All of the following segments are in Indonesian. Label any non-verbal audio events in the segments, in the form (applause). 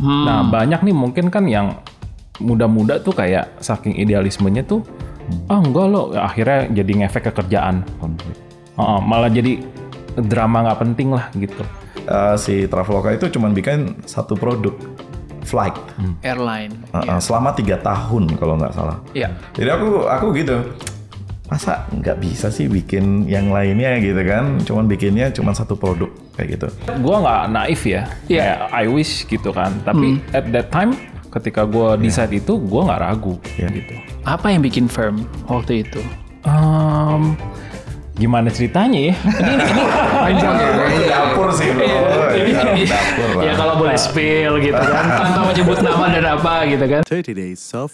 Nah banyak nih mungkin kan yang muda-muda tuh kayak saking idealismenya tuh, ah enggak loh, akhirnya jadi ngefek ke kerjaan. Oh, malah jadi drama nggak penting lah gitu. Eh, si Traveloka itu cuma bikin satu produk flight Airline. Uh, uh, selama tiga tahun kalau nggak salah. Iya. Jadi aku aku gitu masa nggak bisa sih bikin yang lainnya gitu kan cuman bikinnya cuman satu produk kayak gitu Gua nggak naif ya, Iya. kayak I wish gitu kan. Tapi at that time ketika gua decide itu, gua nggak ragu Iya. gitu. Apa yang bikin firm waktu itu? Em, gimana ceritanya ya? ini, ini Panjang ya kayaknya. dapur sih bro dapur lah Ya kalau boleh spill gitu kan, tanpa menyebut nama dan apa gitu kan. 30 days of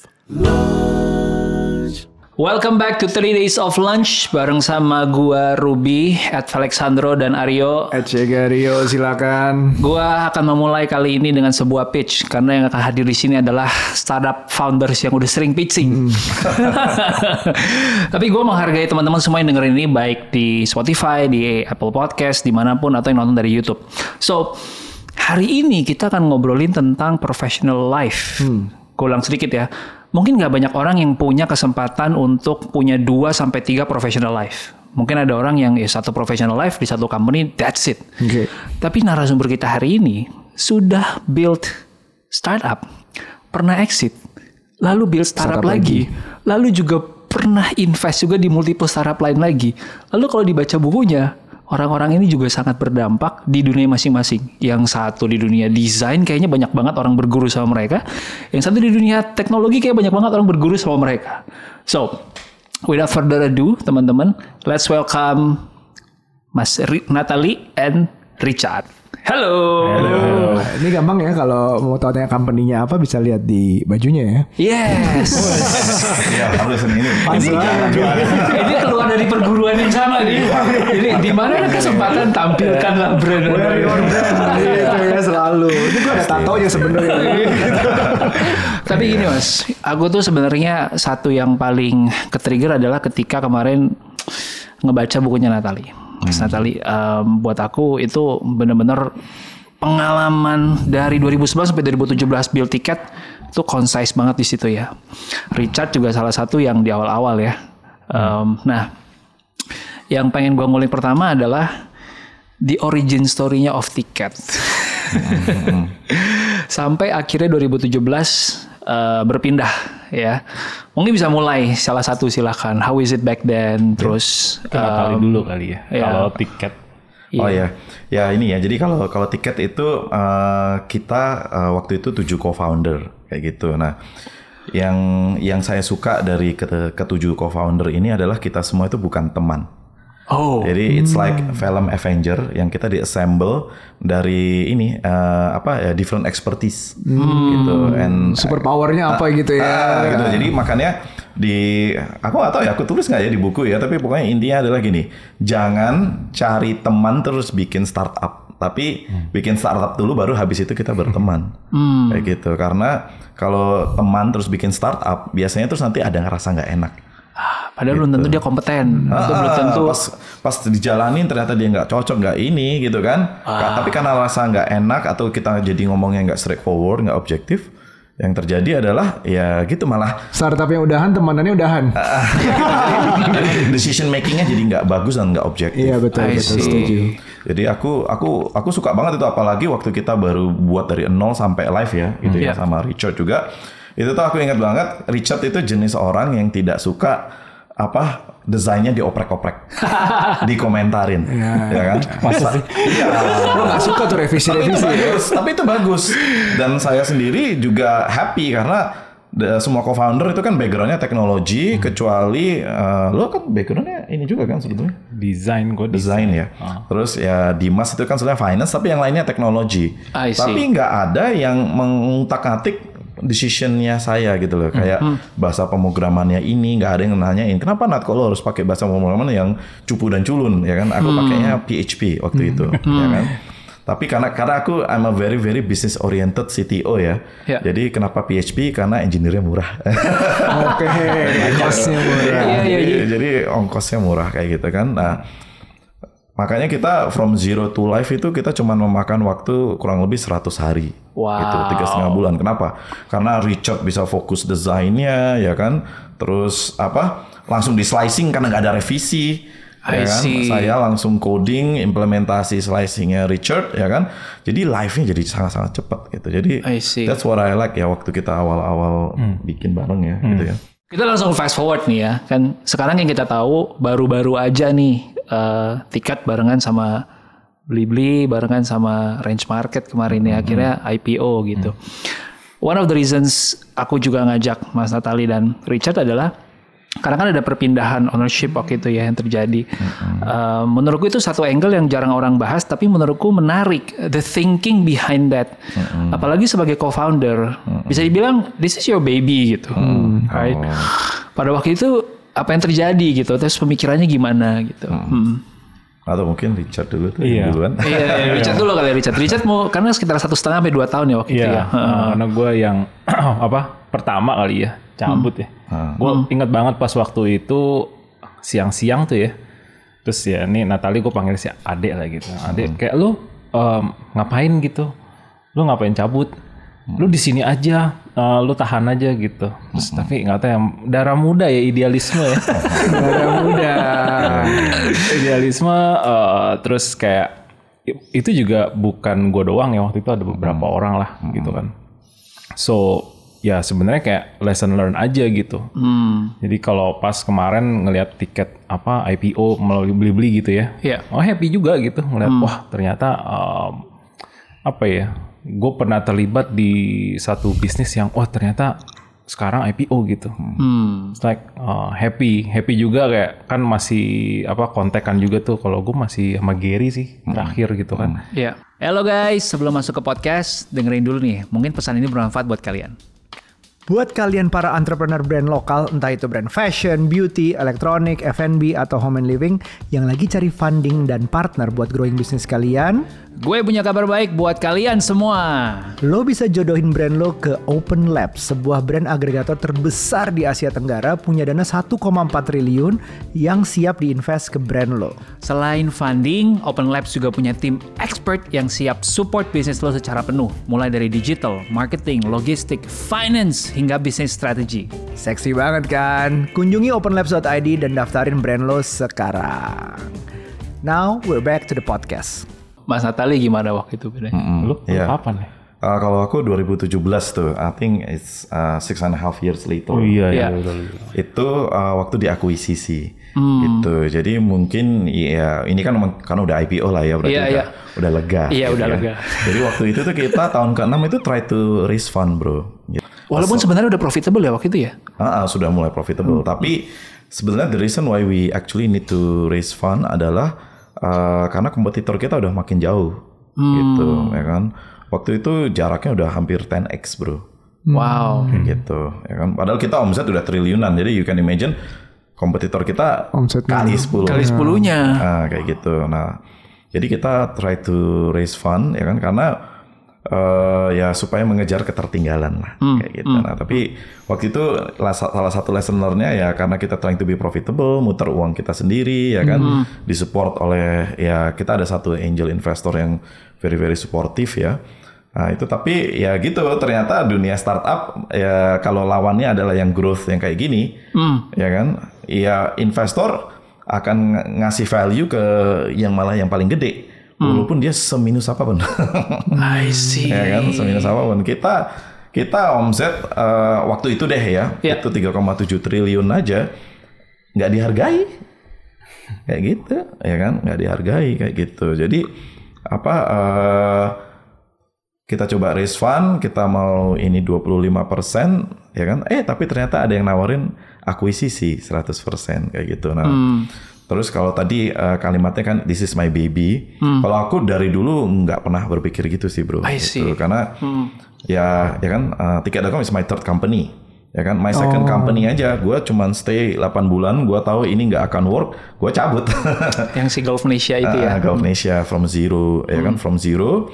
Welcome back to 3 Days of Lunch bareng sama gua Ruby, at Alexandro dan Aryo. Ed Rio silakan. Gua akan memulai kali ini dengan sebuah pitch karena yang akan hadir di sini adalah startup founders yang udah sering pitching. (laughs) Tapi gua menghargai teman-teman semua yang dengerin ini baik di Spotify, di Apple Podcast, di mana pun atau yang nonton dari YouTube. So hari ini kita akan ngobrolin tentang professional life. Gue ulang sedikit ya. Mungkin nggak banyak orang yang punya kesempatan untuk punya 2 sampai 3 professional life. Mungkin ada orang yang ya satu professional life di satu company, that's it. Oke. Tapi narasumber kita hari ini sudah build startup, pernah exit, lalu build startup, Startup lagi, lalu juga pernah invest juga di multiple startup lain lagi. Lalu kalau dibaca bukunya, orang-orang ini juga sangat berdampak di dunia masing-masing. Yang satu di dunia desain kayaknya banyak banget orang berguru sama mereka. Yang satu di dunia teknologi kayak banyak banget orang berguru sama mereka. So, without further ado, teman-teman, let's welcome Mas Natalie and Richard. Halo. Nah, ini gampang ya kalau mau tahu tanya company-nya apa bisa lihat di bajunya ya. Yes. ya harus ini ini, ini keluar dari perguruan yang sama nih. Jadi di mana ada kesempatan tampilkanlah brand Wear your brand gitu ya selalu. Itu gue ada tatonya sebenarnya. Tapi gini mas, aku tuh sebenarnya satu yang paling ketrigger adalah ketika kemarin ngebaca bukunya Natali. Mas Natali, em, buat aku itu bener-bener pengalaman dari 2011 sampai 2017 build tiket itu concise banget di situ ya. Richard juga salah satu yang di awal-awal ya. Em, nah, yang pengen gua ngulik pertama adalah the origin story-nya of tiket. (laughs) Sampai akhirnya 2017 eh, berpindah ya. Mungkin bisa mulai salah satu silakan. How is it back then? Terus Kenapa kali dulu kali ya? iya. Kalau tiket. Oh ya, ya ini ya. Jadi kalau kalau tiket itu eh, kita eh, waktu itu tujuh co-founder kayak gitu. Nah, yang yang saya suka dari ke- ketujuh co-founder ini adalah kita semua itu bukan teman. Oh, Jadi it's like film Avenger yang kita diassemble dari ini eh, apa ya different expertise. Gitu. And Super powernya apa gitu ya. Ah, gitu. Jadi makanya di aku nggak tahu ya aku tulis nggak ya di buku ya tapi pokoknya intinya adalah gini jangan cari teman terus bikin startup. Tapi bikin startup dulu baru habis itu kita berteman. Kayak gitu. Karena kalau teman terus bikin startup biasanya terus nanti ada ngerasa nggak enak padahal belum tentu dia kompeten. Itu belum Ah, tentu. pas pas dijalanin ternyata dia nggak cocok nggak ini gitu kan Ka- tapi karena rasa nggak enak atau kita jadi ngomongnya nggak straightforward nggak objektif yang terjadi adalah ya gitu malah Startup yang udahan temanannya udahan. (laughs) decision makingnya jadi nggak bagus dan nggak objektif Iya betul I betul see. setuju. jadi aku aku aku suka banget itu apalagi waktu kita baru buat dari nol sampai live ya gitu ya Iya. sama Richard juga itu tuh aku ingat banget Richard itu jenis orang yang tidak suka apa desainnya dioprek-oprek. (laughs) Dikomentarin ya kan? Masa iya. Lo gak suka tuh tapi itu revisi-revisi ya? bagus tapi itu bagus. Dan saya sendiri juga happy karena semua co-founder itu kan backgroundnya teknologi kecuali eh, lo kan backgroundnya ini juga kan sebetulnya? Desain gue desain. Ya. Terus ya Dimas itu kan sebenarnya finance tapi yang lainnya teknologi. Tapi nggak ada yang mengutak-atik decisionnya saya gitu loh. Kayak bahasa pemrogramannya ini nggak ada yang nanyain kenapa Nat kok lo harus pakai bahasa pemrograman yang cupu dan culun? Ya kan? Aku pakainya PHP waktu itu ya kan? Tapi karena karena aku I'm a very very business oriented CTO ya. Ya. jadi kenapa PHP karena engineer-nya murah. Oke, (laughs) murah. Iya, iya, jadi, iya. jadi ongkosnya murah kayak gitu kan. Nah, Makanya kita from zero to life itu kita cuma memakan waktu kurang lebih 100 hari. Wow. Gitu, tiga setengah bulan. Kenapa? Karena Richard bisa fokus desainnya, ya kan. Terus apa? Langsung di slicing karena nggak ada revisi. I Ya kan? see. Saya langsung coding, implementasi slicingnya Richard, ya kan. Jadi live-nya jadi sangat-sangat cepat gitu. Jadi I see. that's what I like ya waktu kita awal-awal bikin bareng ya, gitu ya. Kita langsung fast forward nih ya. Kan sekarang yang kita tahu baru-baru aja nih eh, tiket barengan sama Blibli barengan sama Range Market kemarin ya akhirnya IPO gitu. One of the reasons aku juga ngajak Mas Natali dan Richard adalah karena kan ada perpindahan ownership waktu itu ya yang terjadi. Eh, menurutku itu satu angle yang jarang orang bahas, tapi menurutku menarik the thinking behind that. Apalagi sebagai co-founder, bisa dibilang this is your baby gitu, right? Pada waktu itu apa yang terjadi gitu, terus pemikirannya gimana gitu. Hmm. Atau mungkin Richard dulu tuh Iya. duluan. Iya, Richard dulu kali ya, Richard. Richard mau karena sekitar satu setengah sampai dua tahun ya waktu itu Iya, ya. eh, karena gue yang (clears throat) apa pertama kali ya cabut ya. Gue inget banget pas waktu itu siang-siang tuh ya. Terus ya ini Natali gue panggil si Ade lah gitu. Ade kayak lu em, ngapain gitu? Lu ngapain cabut? Lu di sini aja, eh, lu tahan aja gitu. Terus tapi nggak tahu ya darah muda ya idealisme ya. (laughs) darah muda. idealisme eh, terus kayak itu juga bukan gue doang ya waktu itu ada beberapa orang lah gitu kan. So ya sebenarnya kayak lesson learn aja gitu. Hmm. Jadi kalau pas kemarin ngelihat tiket apa IPO melalui beli-beli gitu ya, Iya. oh happy juga gitu ngeliat wah ternyata um, apa ya, gue pernah terlibat di satu bisnis yang wah ternyata sekarang IPO gitu. Hmm. It's like uh, happy, happy juga kayak kan masih apa kontekan juga tuh kalau gue masih sama Gary sih terakhir gitu kan. Iya. Halo guys, sebelum masuk ke podcast, dengerin dulu nih. Mungkin pesan ini bermanfaat buat kalian. Buat kalian para entrepreneur brand lokal, entah itu brand fashion, beauty, elektronik, F&B, atau home and living yang lagi cari funding dan partner buat growing bisnis kalian, Gue punya kabar baik buat kalian semua. lo bisa jodohin brand lo ke Open Lab, sebuah brand agregator terbesar di Asia Tenggara punya dana 1,4 triliun yang siap diinvest ke brand lo. Selain funding, Open Labs juga punya tim expert yang siap support bisnis lo secara penuh. Mulai dari digital, marketing, logistik, finance, hingga bisnis strategi. Seksi banget kan? Kunjungi openlabs.id dan daftarin brand lo sekarang. Now, we're back to the podcast. Mas Natali gimana waktu itu? Beda? Lu, lu Iya. kapan ya? Uh, kalau aku 2017 tuh, I think it's uh, six and a half years later. Oh iya Iya. iya. Itu uh, waktu diakuisisi. Gitu. Jadi mungkin ya ini kan kan udah IPO lah ya berarti Iya, udah, iya. udah lega. Iya, gitu udah ya. lega. Jadi waktu itu tuh kita tahun ke-6 itu try to raise fund, Bro. Gitu. Walaupun sebenarnya udah profitable ya waktu itu ya. Ah, ah, sudah mulai profitable. Tapi sebenarnya the reason why we actually need to raise fund adalah uh, karena kompetitor kita udah makin jauh, gitu, ya kan. Waktu itu jaraknya udah hampir 10x, bro, Wow. kayak gitu, ya kan. Padahal kita omset udah triliunan, jadi you can imagine kompetitor kita Omsetnya. kali 10 Kali sepuluhnya. Ah, kayak gitu. Nah, jadi kita try to raise fund ya kan karena eh, ya supaya mengejar ketertinggalan lah kayak gitu. Nah, tapi waktu itu la- salah satu lesson learn-nya ya karena kita trying to be profitable, muter uang kita sendiri ya kan, disupport oleh ya kita ada satu angel investor yang very very supportive ya. Nah itu tapi ya gitu ternyata dunia startup ya kalau lawannya adalah yang growth yang kayak gini ya kan ya investor akan ng- ngasih value ke yang malah yang paling gede walaupun dia seminus apa pun. I see. (laughs) ya kan? Seminus apa pun. Kita kita omset eh, waktu itu deh ya. Iya. itu 3,7 triliun aja. Nggak dihargai. Kayak gitu. Ya kan? Nggak dihargai. Kayak gitu. Jadi apa eh, kita coba raise fund. Kita mau ini 25% ya kan? Eh tapi ternyata ada yang nawarin akuisisi 100% kayak gitu. Nah terus kalau tadi eh, kalimatnya kan this is my baby. Kalau aku dari dulu nggak pernah berpikir gitu sih bro. I Gitu. see. karena ya ya kan uh, tiket.com is my third company ya kan? My second company aja. Gue cuman stay 8 bulan gue tahu ini nggak akan work gue cabut. (laughs) Yang si Gulf Malaysia itu ya. Ah, Gulf Asia from zero ya kan? From zero.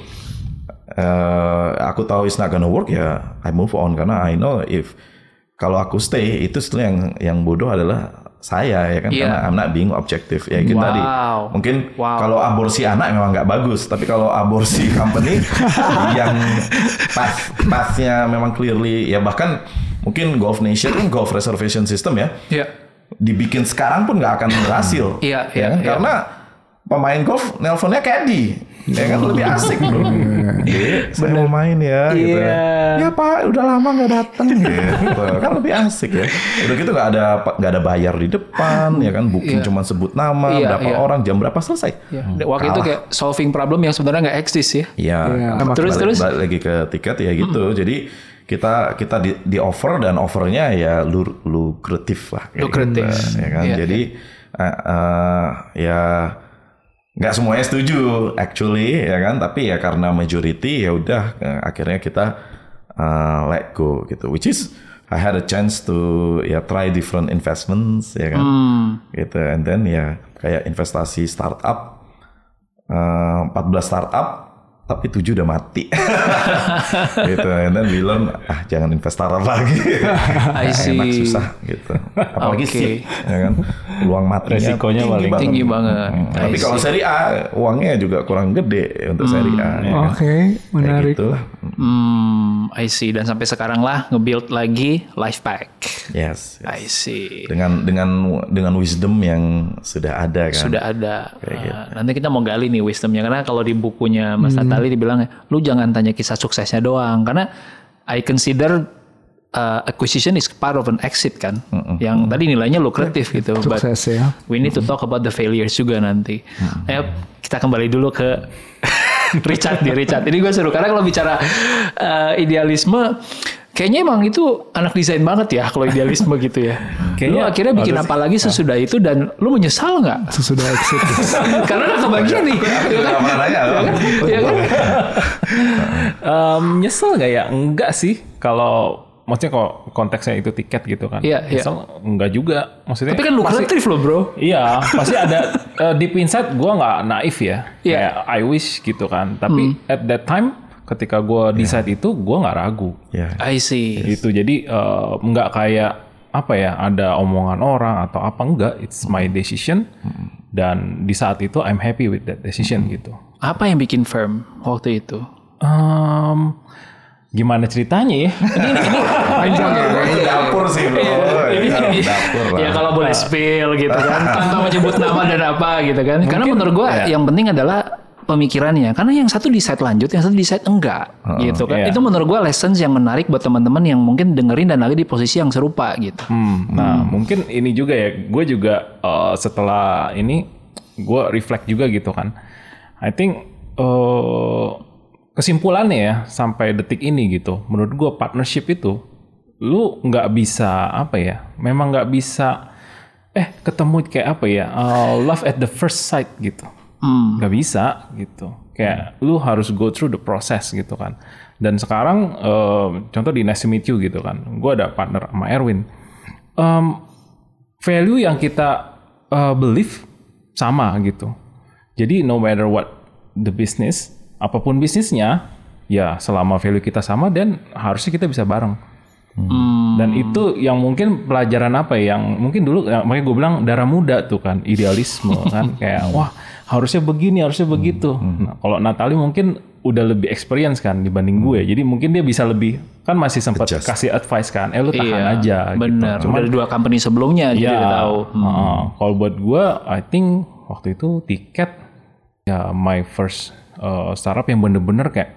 Eh, aku tahu it's not gonna work ya I move on. Karena I know if kalau aku stay itu sebenarnya yang yang bodoh adalah saya ya kan Iya. karena not being objective ya gitu Wow. tadi mungkin Wow. kalau aborsi anak memang nggak bagus tapi kalau aborsi (laughs) company yang pas pasnya memang clearly ya bahkan mungkin Golf Nation kan golf reservation system ya Iya. dibikin sekarang pun nggak akan berhasil Iya, ya iya, kan iya. karena pemain golf nelponnya caddy ya kan lebih asik bro Dek, saya mau main ya gitu Iya. ya pak udah lama nggak datang gitu kan lebih asik ya udah gitu nggak ada nggak ada bayar di depan ya kan booking Iya. cuma sebut nama Iya, berapa iya. orang jam berapa selesai Ya, waktu itu kayak solving problem yang sebenarnya nggak eksis ya. Iya. Iya. Balik- Terus, terus? balik lagi ke tiket ya gitu. Jadi kita kita di, di offer dan offernya ya lu, lukratif lah. Lukratif. gitu, ya kan. Iya, Jadi eh, eh, ya nggak semuanya setuju actually ya kan. Tapi ya karena majority ya udah eh, akhirnya kita eh, let go gitu. Which is I had a chance to ya try different investments ya kan. Hmm. Gitu. And then ya kayak investasi startup eh, 14 startup tapi 7 udah mati. (laughs) gitu. And then bilang ah jangan invest startup lagi. (laughs) I see. Enak susah gitu. Apalagi Oke. sih ya kan. Peluang matinya Resikonya tinggi paling banget. Tinggi banget. Hmm, Tapi kalau seri A uangnya juga kurang gede untuk seri A. ya kan. Oke, Kayak menarik. gitu. Hmm, I see. Dan sampai sekarang lah nge-build lagi Lifepack. Yes. yes. I see. Dengan dengan dengan wisdom yang sudah ada kan. Sudah ada. gitu. Uh, nanti kita mau gali nih wisdomnya karena kalau di bukunya Mas Hmm. Natali dibilang lu jangan tanya kisah suksesnya doang karena I consider uh, acquisition is part of an exit kan, yang tadi nilainya lukratif gitu. But Sukses ya. we need to talk about the failures juga nanti. Eh, kita kembali dulu ke (laughs) Richard di Richard. Ini gue seru karena kalau bicara uh, idealisme, kayaknya emang itu anak desain banget ya kalau idealisme gitu ya. lu Kayaknya akhirnya bikin apa lagi sesudah itu dan lu menyesal nggak? Sesudah exit. (laughs) Karena udah kebagian nih. ya kan? Nggak pernah nanya, loh. Ya kan? Em, nyesel nggak ya? Enggak sih. Kalau maksudnya kalau konteksnya itu tiket gitu kan. Iya, iya. Nyesel enggak juga. Maksudnya Tapi kan lukratif loh bro. Iya, pasti ada eh, deep inside gue nggak naif ya. Iya. Kayak I wish gitu kan. Tapi at that time ketika gue decide itu gue nggak ragu. Ya. I see. Gitu. Jadi eh, nggak kayak apa ya ada omongan orang atau apa enggak. It's my decision. Dan di saat itu I'm happy with that decision gitu. Apa yang bikin firm waktu itu? Em, gimana ceritanya ya? (laughs) Panjang ya. Itu dapur sih bro. Ini dapur lah. (laughs) Ya kalau boleh spill gitu kan, (laughs) tanpa menyebut nama dan apa gitu kan. Karena menurut gua yang penting adalah pemikirannya. Karena yang satu decide lanjut, yang satu decide enggak gitu kan. iya. Itu menurut gua lessons yang menarik buat teman-teman yang mungkin dengerin dan lagi di posisi yang serupa gitu. Hmm, nah mungkin ini juga ya, gue juga eh, setelah ini gue reflect juga gitu kan. I think eh, kesimpulannya ya sampai detik ini gitu, menurut gue partnership itu lu nggak bisa apa ya, memang nggak bisa eh ketemu kayak apa ya, eh, love at the first sight gitu, nggak bisa gitu. Kayak lu harus go through the process gitu kan. Dan sekarang eh, contoh di Nice to Meet You gitu kan, gue ada partner sama Erwin. Em, value yang kita uh, believe sama gitu. Jadi no matter what the business, apa pun bisnisnya, ya selama value kita sama dan harusnya kita bisa bareng. Dan itu yang mungkin pelajaran apa ya, yang mungkin dulu ya, makanya gue bilang darah muda tuh kan idealisme (laughs) kan kayak wah harusnya begini harusnya begitu. Nah, kalau Natali mungkin udah lebih experience kan dibanding gue, jadi mungkin dia bisa lebih kan masih sempat Adjust. kasih advice kan, eh lu tahan Iya, aja. Bener. Gitu. Udah dua company sebelumnya jadi Ya, udah tahu. Hmm. uh, kalau buat gue, I think waktu itu tiket ya my first uh, startup yang bener-bener kayak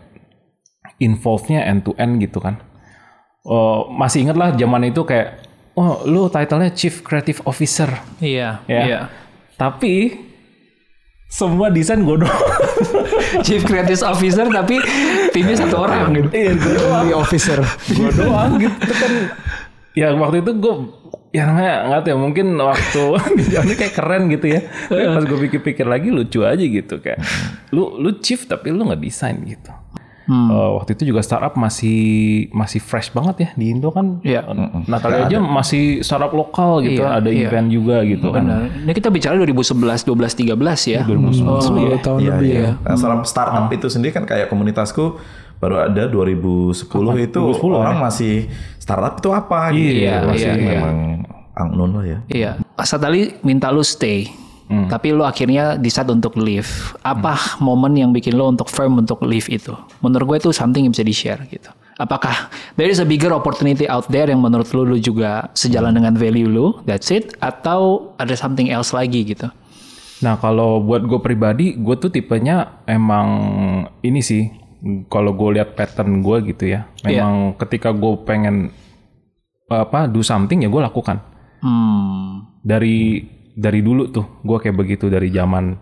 involve-nya end to end gitu kan. Uh, masih inget lah zaman itu kayak, oh lu title-nya Chief Creative Officer Iya, ya. iya. Tapi semua desain gue doang. (laughs) Chief Creative Officer tapi timnya satu orang gitu. Iya, gue doang. Di officer. gue doang gitu kan ya waktu itu gue ya namanya nggak tahu ya mungkin waktu (laughs) ini kayak keren gitu ya Tapi pas gue pikir-pikir lagi lucu aja gitu kayak lu lu chief tapi lu nggak desain gitu Eh, waktu itu juga startup masih masih fresh banget ya di Indo kan Iya. Natalia aja masih startup lokal gitu Iya, ada iya. event juga gitu kan Benar. Ini kita bicara 2011, 12, 13 ya. 2011 Oh, ya. Sepuluh tahun Iya, lebih iya. ya. Nah, startup, startup itu sendiri kan kayak komunitasku baru ada 2010 itu 2010 orang masih startup itu apa gitu. Iya, masih iya, iya. memang unknown lah ya. Iya. Satali minta lu stay. Tapi lu akhirnya decide untuk leave. Apa momen yang bikin lu untuk firm untuk leave itu? Menurut gue itu something yang bisa di-share gitu. Apakah there is a bigger opportunity out there yang menurut lu lu juga sejalan dengan value lu, that's it? Atau ada something else lagi gitu? Nah kalau buat gue pribadi, gue tuh tipenya emang ini sih. Kalau gue lihat pattern gue gitu ya, memang ketika gue pengen apa do something ya gue lakukan. Hmm. Dari dari dulu tuh gue kayak begitu dari zaman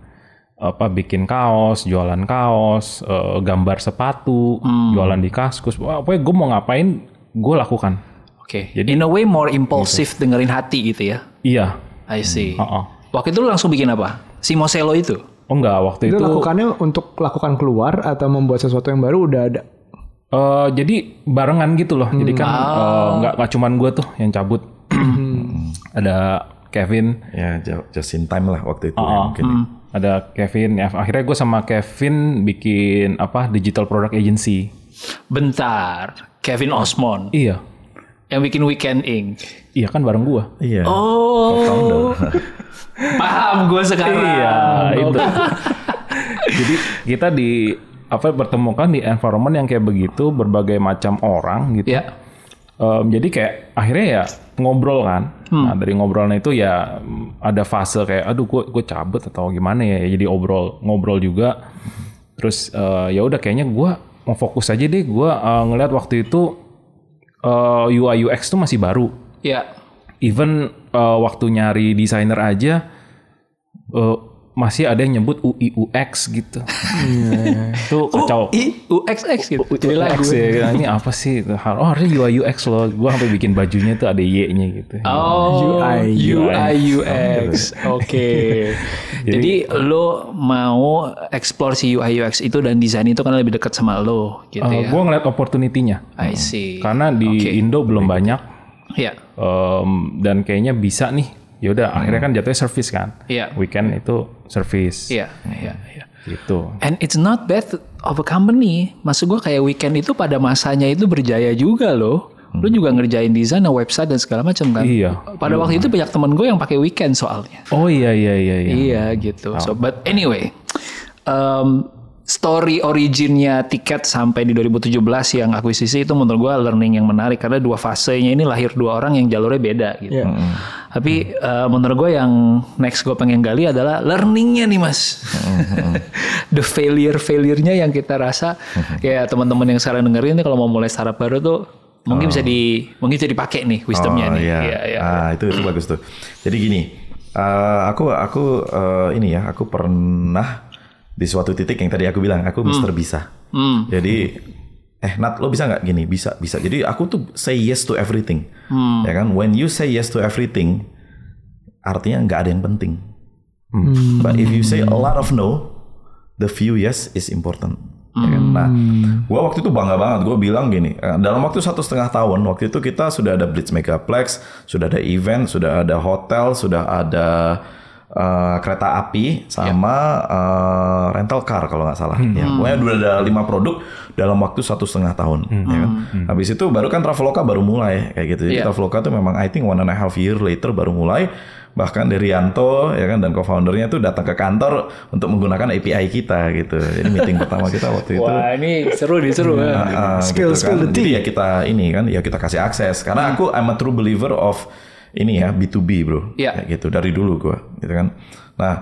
apa bikin kaos, jualan kaos, eh, gambar sepatu, jualan di kaskus. Wah, Pokoknya gue mau ngapain, gue lakukan. Oke. Jadi in a way more impulsive dengerin hati gitu ya. Iya. I see. Heeh. Waktu itu lu langsung bikin apa? Si Moselo itu? Oh enggak, waktu Itu itu lakukannya untuk lakukan keluar atau membuat sesuatu yang baru udah ada. Eh, jadi barengan gitu loh. Jadi kan eh, nggak nggak cuman gue tuh yang cabut. ada Kevin, Ya ju- just in time lah waktu itu ya, Oh, mungkin. ada Kevin. Ya, akhirnya gue sama Kevin bikin apa digital product agency. Bentar. Kevin Osmond. Iya, Yang bikin Weekend Inc. iya kan bareng gue. Iya. Oh. (laughs) Paham gue sekarang. Iya, itu. (laughs) Jadi kita di apa pertemukan di environment yang kayak begitu berbagai macam orang gitu. Ya. Em, jadi kayak akhirnya ya ngobrol kan. Nah dari ngobrolnya itu ya ada fase kayak aduh gue gue cabut atau gimana ya. Jadi obrol ngobrol juga. Terus eh, ya udah kayaknya gue mau fokus aja deh. Gue eh, ngeliat waktu itu eh, UI UX tuh masih baru. Ya. Even eh, waktu nyari desainer aja eh, masih ada yang nyebut UI UX gitu. Itu kacau. I UXX gitu. Jadi lagu. UX ya, ini apa sih? Oh, harusnya UI UX loh. Gua sampai bikin bajunya tuh ada Y-nya gitu. Oh, UI. UI UX. Oke. (laughs) Jadi lo mau explore si UI UX itu dan desain itu kan lebih dekat sama lo gitu Eh, ya. gua ngeliat opportunity-nya. I see. Karena di. Indo belum banyak Ya. em, dan kayaknya bisa nih. Ya udah, akhirnya kan jatuhnya service kan. Iya. Weekend itu service. Iya, iya, iya. Gitu. And it's not bad of a company. Maksud gue kayak weekend itu pada masanya itu berjaya juga loh. Lu juga ngerjain desain, website dan segala macam kan. Iya. Pada waktu itu banyak temen gue yang pakai weekend soalnya. Oh iya iya iya iya. Iya gitu. So but anyway, um, story originnya tiket sampai di 2017 yang akuisisi itu menurut gue learning yang menarik karena dua fasenya ini lahir dua orang yang jalurnya beda gitu. Iya. Tapi uh, menurut gue yang next gue pengen gali adalah learningnya nih mas. (laughs) The failure failurenya yang kita rasa kayak teman-teman yang sekarang dengerin nih kalau mau mulai startup baru tuh mungkin bisa di mungkin bisa dipakai nih wisdomnya Oh, nih. iya. Iya, iya. Ah, itu itu bagus tuh. Jadi gini, eh, aku aku eh, ini ya, aku pernah di suatu titik yang tadi aku bilang, aku Mister Bisa. Hmm. Jadi eh Nat lo bisa nggak gini? Bisa, bisa. Jadi aku tuh say yes to everything. Hmm. Ya kan? When you say yes to everything, artinya nggak ada yang penting. But if you say a lot of no, the few yes is important. Ya kan? Nah, gue waktu itu bangga banget. Gue bilang gini, eh, dalam waktu satu setengah tahun, waktu itu kita sudah ada Blitz Megaplex, sudah ada event, sudah ada hotel, sudah ada eh, kereta api, sama eh, rental car kalau nggak salah. Ya, pokoknya udah ada lima produk dalam waktu satu setengah tahun. Ya kan? Habis itu baru kan Traveloka baru mulai kayak gitu. Jadi Iya. Traveloka tuh memang I think one and a half year later baru mulai bahkan Derianto ya kan dan co-foundernya tuh datang ke kantor untuk menggunakan API kita gitu. Jadi meeting pertama kita waktu itu Wah ini seru nih seru ya. Ah, Spill, gitu kan. the Jadi tea. ya kita ini kan ya kita kasih akses karena aku I'm a true believer of ini ya B2B bro. Iya. Kayak gitu dari dulu gua gitu kan. Nah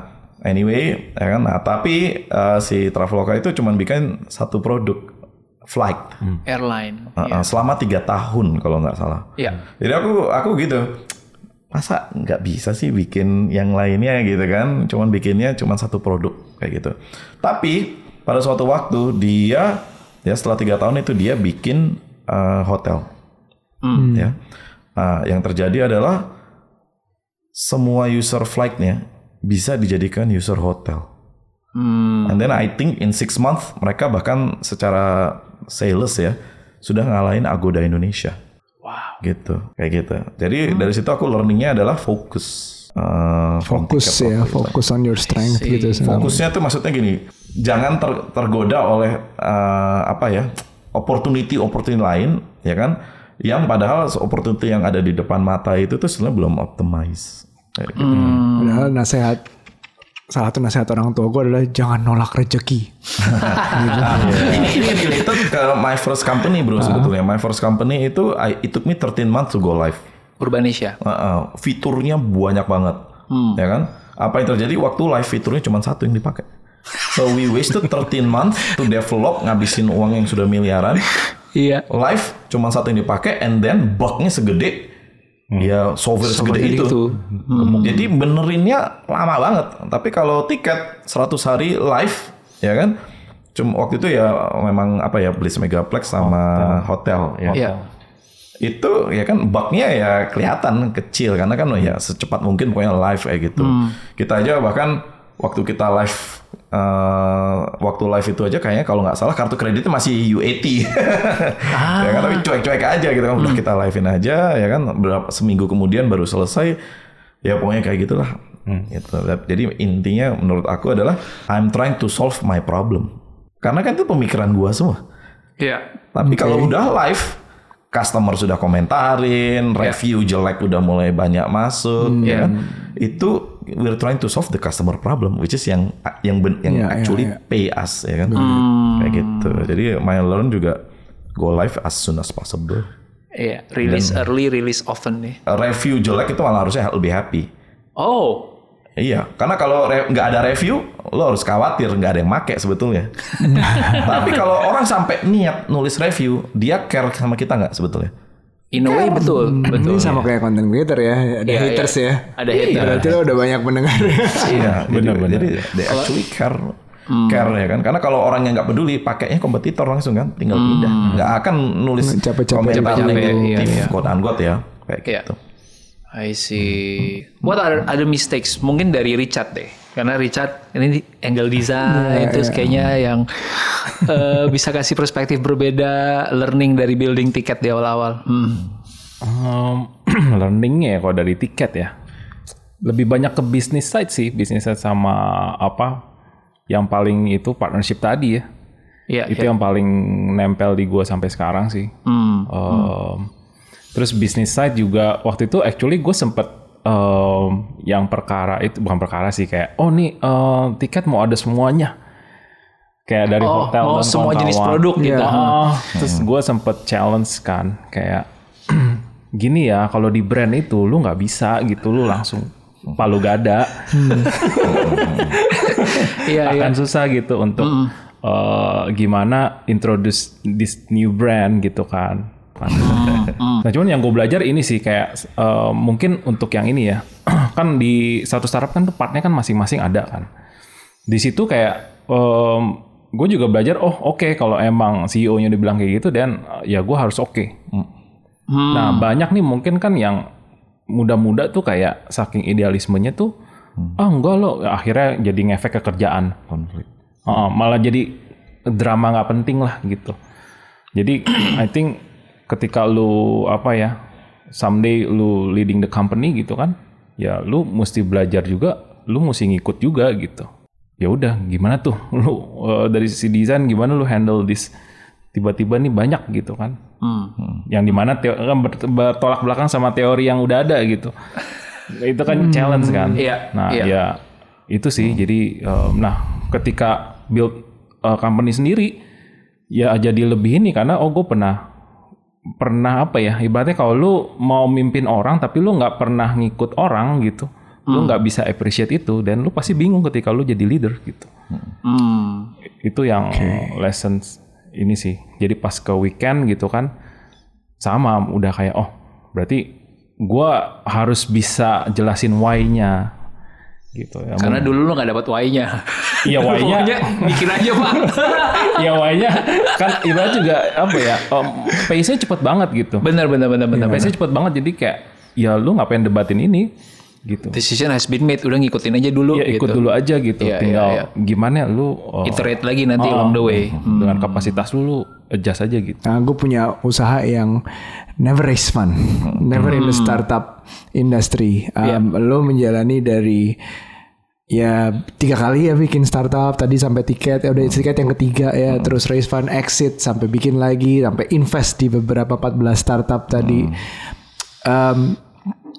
anyway ya kan? Nah tapi eh, si Traveloka itu cuman bikin satu produk flight. Airline. Uh, uh, selama tiga tahun kalau nggak salah. Iya. Jadi aku aku gitu masa nggak bisa sih bikin yang lainnya? gitu kan. Cuman bikinnya cuman satu produk kayak gitu. Tapi pada suatu waktu dia ya setelah tiga tahun itu dia bikin uh, hotel. Ya Nah, yang terjadi adalah semua user flightnya bisa dijadikan user hotel Hmm. and then I think in six months mereka bahkan secara sales ya sudah ngalahin Agoda Indonesia Wow. gitu kayak gitu jadi dari situ aku learningnya adalah fokus Uh, Fokus ya, fokus on your strength gitu. sekarang. fokusnya tuh maksudnya gini jangan ter- tergoda oleh uh, apa ya opportunity opportunity lain ya kan yang padahal opportunity yang ada di depan mata itu tuh sebenarnya belum optimize Kayak gitu. Padahal nasihat salah satu nasihat orang tua gue adalah jangan nolak rezeki. (laughs) ini, ini related ke my first company bro sebetulnya. My first company itu I, it took me 13 months to go live. Urbanesia. Uh, uh, fiturnya banyak banget, ya kan? Apa yang terjadi waktu live fiturnya cuma satu yang dipakai. So we wasted 13 months to develop, ngabisin uang yang sudah miliaran. Iya. Live cuma satu yang dipakai, and then bugnya segede, ya software segede Segede itu. itu. Jadi benerinnya lama banget. Tapi kalau tiket 100 hari live, ya kan? Cuma waktu itu ya memang apa ya Bliss Megaplex sama hotel, ya Iya. itu ya kan bugnya ya kelihatan kecil karena kan ya secepat mungkin pokoknya live kayak gitu. Kita aja bahkan waktu kita live eh, waktu live itu aja kayaknya kalau nggak salah kartu kreditnya masih UAT. (laughs) ya kan tapi cuek-cuek aja gitu kan udah kita livein aja ya kan berapa seminggu kemudian baru selesai ya pokoknya kayak gitulah. Gitu. Jadi intinya menurut aku adalah I'm trying to solve my problem. Karena kan itu pemikiran gua semua. Iya. Tapi kalau udah live, customer sudah komentarin, review jelek udah mulai banyak masuk, ya kan? Itu we're trying to solve the customer problem, which is yang yang ben- yang Iya, iya, actually iya. pay us, ya kan? Kayak gitu. Jadi my learn juga go live as soon as possible. Iya. Release early, release often nih. Review jelek itu malah harusnya lebih happy. Oh. Iya, karena kalau re- nggak ada review, lo harus khawatir nggak ada yang make sebetulnya. (laughs) Tapi kalau orang sampai niat nulis review, dia care sama kita nggak sebetulnya? In a way betul, betul. Ini sama kayak content creator ya, ada Iya, haters iya. ya. Ada hater. Berarti lo udah banyak mendengar. Iya, benar-benar. Jadi they actually care, care ya kan? Karena kalau orang yang nggak peduli, pakainya kompetitor langsung kan, tinggal pindah, nggak akan nulis Capek-capek. komentar negatif, iya, iya. quote unquote ya, kayak Iya. gitu. I see. What are other mistakes? Mungkin dari Richard deh. Karena Richard ini angle design terus kayaknya yang eh, bisa kasih perspektif berbeda, learning dari building tiket di awal-awal. Hmm. Um, (clears throat) learningnya ya kalau dari tiket ya lebih banyak ke bisnis side sih bisnis side sama apa yang paling itu partnership tadi ya Iya, itu yang paling nempel di gua sampai sekarang sih Hmm. Um, terus bisnis side juga waktu itu actually gue sempet um, yang perkara itu bukan perkara sih kayak oh nih uh, tiket mau ada semuanya. Kayak dari Oh, hotel mau dan semua jenis produk gitu. Oh, terus gue sempet challenge kan kayak (clears throat) gini ya kalau di brand itu lu nggak bisa gitu lu langsung palu gada. Iya, (laughs) iya. akan susah gitu untuk uh, gimana introduce this new brand gitu kan. Nah cuman yang gue belajar ini sih kayak uh, mungkin untuk yang ini ya (clears throat) kan di satu startup kan tuh partnya kan masing-masing ada kan. Di situ kayak um, gue juga belajar oh oke kalau emang CEO-nya dibilang kayak gitu dan uh, ya gue harus oke. Nah banyak nih mungkin kan yang muda-muda tuh kayak saking idealismenya tuh ah enggak loh akhirnya jadi ngefek ke kerjaan Konflik. Heeh, malah jadi drama nggak penting lah gitu. Jadi (clears throat) I think ketika lu apa ya someday lu leading the company gitu kan, ya lu mesti belajar juga, lu mesti ngikut juga gitu. Ya udah, gimana tuh (laughs) lu eh, dari sisi desain gimana lu handle this tiba-tiba nih banyak gitu kan. Hmm. Yang di mana kan ber- bertolak belakang sama teori yang udah ada gitu. (laughs) Itu kan challenge kan. Iya, Nah, iya. ya itu sih. Jadi um, nah ketika build uh, company sendiri ya jadi lebih ini karena oh gue pernah pernah apa ya ibaratnya kalau lu mau mimpin orang tapi lu nggak pernah ngikut orang gitu lu nggak bisa appreciate itu dan lu pasti bingung ketika lu jadi leader gitu. Hmm. itu yang lessons ini sih. Jadi pas ke weekend gitu kan sama udah kayak oh berarti gua harus bisa jelasin why-nya gitu ya Karena dulu lu nggak dapat Y-nya. Iya, (laughs) Y-nya. Mikir aja pak. (laughs) ya why-nya kan ibarat juga apa ya um, pace-nya cepet banget gitu bener bener bener bener. bener. pace-nya cepet banget jadi kayak ya lu ngapain debatin ini gitu Decision has been made. Udah ngikutin aja dulu. ya ikut gitu. dulu aja gitu Iya, tinggal iya, gimana lu uh, Iterate lagi nanti uh, along the way. Hmm. dengan kapasitas lu lu adjust aja gitu Nah, gue punya usaha yang never raise fund, never in the startup industry. Um, Lo menjalani dari ya tiga kali ya bikin startup tadi sampai tiket ya udah tiket yang ketiga ya terus raise fund exit sampai bikin lagi sampai invest di beberapa 14 startup tadi. Um,